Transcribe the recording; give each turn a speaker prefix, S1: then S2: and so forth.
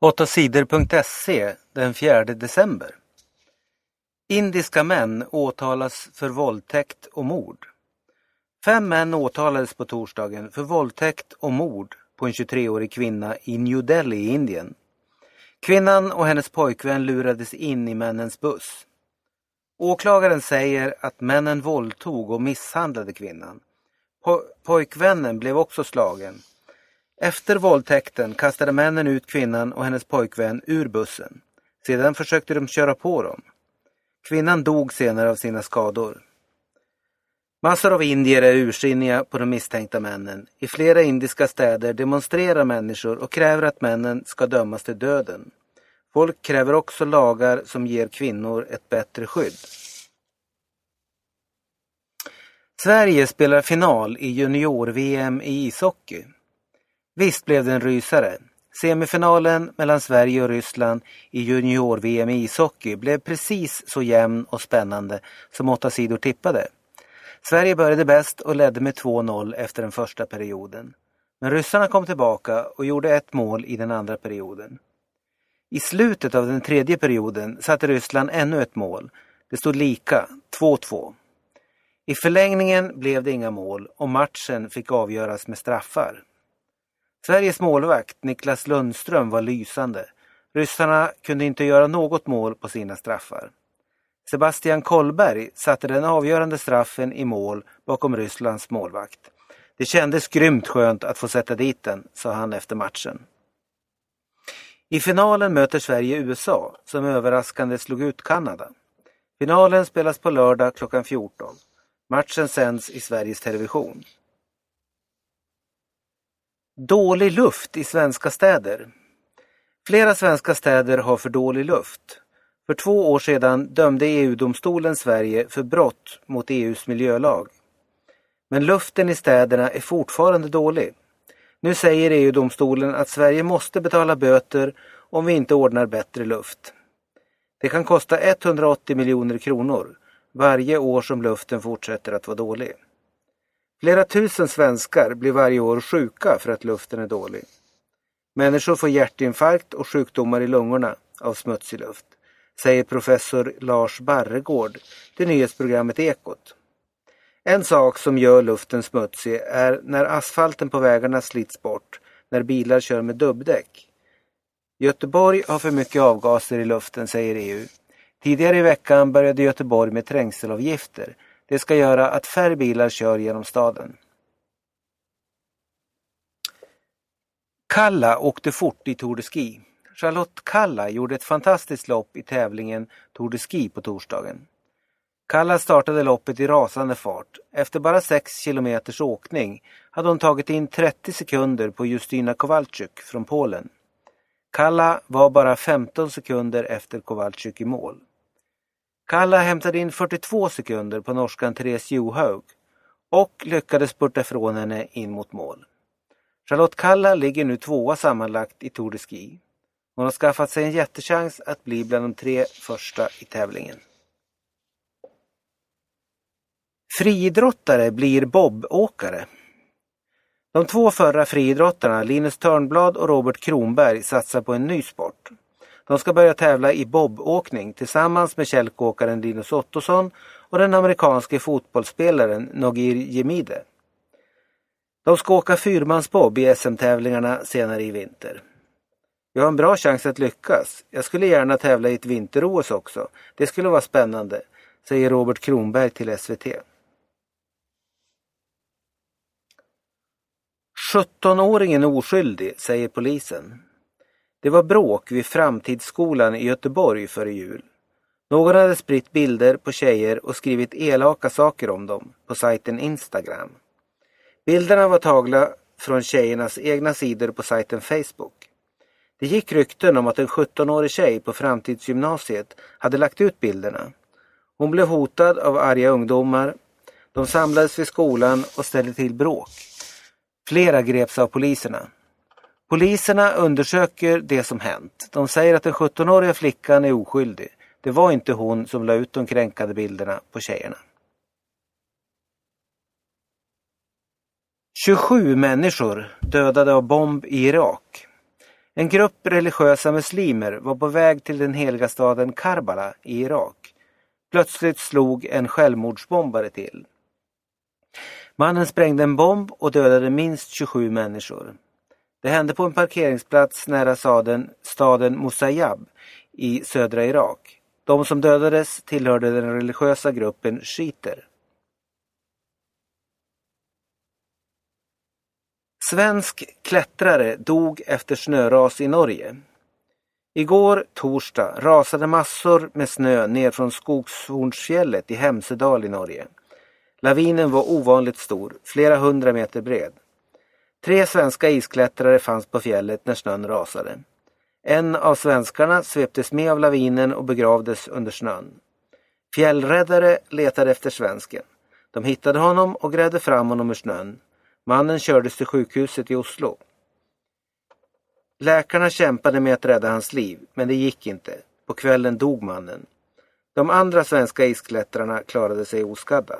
S1: 8sidor.se den 4 december. Indiska män åtalas för våldtäkt och mord. Fem män åtalades på torsdagen för våldtäkt och mord på en 23-årig kvinna i New Delhi i Indien. Kvinnan och hennes pojkvän lurades in i männens buss. Åklagaren säger att männen våldtog och misshandlade kvinnan. Po pojkvännen blev också slagen. Efter våldtäkten kastade männen ut kvinnan och hennes pojkvän ur bussen. Sedan försökte de köra på dem. Kvinnan dog senare av sina skador. Massor av indier är ursinniga på de misstänkta männen. I flera indiska städer demonstrerar människor och kräver att männen ska dömas till döden. Folk kräver också lagar som ger kvinnor ett bättre skydd. Sverige spelar final i junior-VM i ishockey. Visst blev det en rysare. Semifinalen mellan Sverige och Ryssland i junior-VM i ishockey blev precis så jämn och spännande som åtta sidor tippade. Sverige började bäst och ledde med 2-0 efter den första perioden. Men ryssarna kom tillbaka och gjorde ett mål i den andra perioden. I slutet av den tredje perioden satte Ryssland ännu ett mål. Det stod lika, 2-2. I förlängningen blev det inga mål och matchen fick avgöras med straffar. Sveriges målvakt Niklas Lundström var lysande. Ryssarna kunde inte göra något mål på sina straffar. Sebastian Kollberg satte den avgörande straffen i mål bakom Rysslands målvakt. Det kändes grymt skönt att få sätta dit den, sa han efter matchen. I finalen möter Sverige USA som överraskande slog ut Kanada. Finalen spelas på lördag klockan 14. Matchen sänds i Sveriges Television. Dålig luft i svenska städer. Flera svenska städer har för dålig luft. För två år sedan dömde EU-domstolen Sverige för brott mot EUs miljölag. Men luften i städerna är fortfarande dålig. Nu säger EU-domstolen att Sverige måste betala böter om vi inte ordnar bättre luft. Det kan kosta 180 miljoner kronor varje år som luften fortsätter att vara dålig. Flera tusen svenskar blir varje år sjuka för att luften är dålig. Människor får hjärtinfarkt och sjukdomar i lungorna av smutsig luft, säger professor Lars Barregård till nyhetsprogrammet Ekot. En sak som gör luften smutsig är när asfalten på vägarna slits bort när bilar kör med dubbdäck. Göteborg har för mycket avgaser i luften, säger EU. Tidigare i veckan började Göteborg med trängselavgifter det ska göra att färre bilar kör genom staden. Kalla åkte fort i Tour de Ski. Charlotte Kalla gjorde ett fantastiskt lopp i tävlingen Tour de Ski på torsdagen. Kalla startade loppet i rasande fart. Efter bara 6 kilometers åkning hade hon tagit in 30 sekunder på Justyna Kowalczyk från Polen. Kalla var bara 15 sekunder efter Kowalczyk i mål. Kalla hämtade in 42 sekunder på norskan Therese Johaug och lyckades spurta ifrån henne in mot mål. Charlotte Kalla ligger nu tvåa sammanlagt i Tour de Ski. Hon har skaffat sig en jättechans att bli bland de tre första i tävlingen. Friidrottare blir bobåkare. De två förra friidrottarna, Linus Törnblad och Robert Kronberg, satsar på en ny sport. De ska börja tävla i bobåkning tillsammans med kälkåkaren Linus Ottosson och den amerikanske fotbollsspelaren Nogir Jemide. De ska åka fyrmansbob i SM-tävlingarna senare i vinter. Vi har en bra chans att lyckas. Jag skulle gärna tävla i ett vinter-OS också. Det skulle vara spännande, säger Robert Kronberg till SVT. 17-åringen oskyldig, säger polisen. Det var bråk vid Framtidsskolan i Göteborg före jul. Någon hade spritt bilder på tjejer och skrivit elaka saker om dem på sajten Instagram. Bilderna var tagna från tjejernas egna sidor på sajten Facebook. Det gick rykten om att en 17-årig tjej på Framtidsgymnasiet hade lagt ut bilderna. Hon blev hotad av arga ungdomar. De samlades vid skolan och ställde till bråk. Flera greps av poliserna. Poliserna undersöker det som hänt. De säger att den 17-åriga flickan är oskyldig. Det var inte hon som la ut de kränkande bilderna på tjejerna. 27 människor dödade av bomb i Irak. En grupp religiösa muslimer var på väg till den heliga staden Karbala i Irak. Plötsligt slog en självmordsbombare till. Mannen sprängde en bomb och dödade minst 27 människor. Det hände på en parkeringsplats nära staden, staden Musayab i södra Irak. De som dödades tillhörde den religiösa gruppen shiiter. Svensk klättrare dog efter snöras i Norge. Igår torsdag rasade massor med snö ner från Skogshornsfjället i Hemsedal i Norge. Lavinen var ovanligt stor, flera hundra meter bred. Tre svenska isklättrare fanns på fjället när snön rasade. En av svenskarna sveptes med av lavinen och begravdes under snön. Fjällräddare letade efter svensken. De hittade honom och grävde fram honom ur snön. Mannen kördes till sjukhuset i Oslo. Läkarna kämpade med att rädda hans liv, men det gick inte. På kvällen dog mannen. De andra svenska isklättrarna klarade sig oskadda.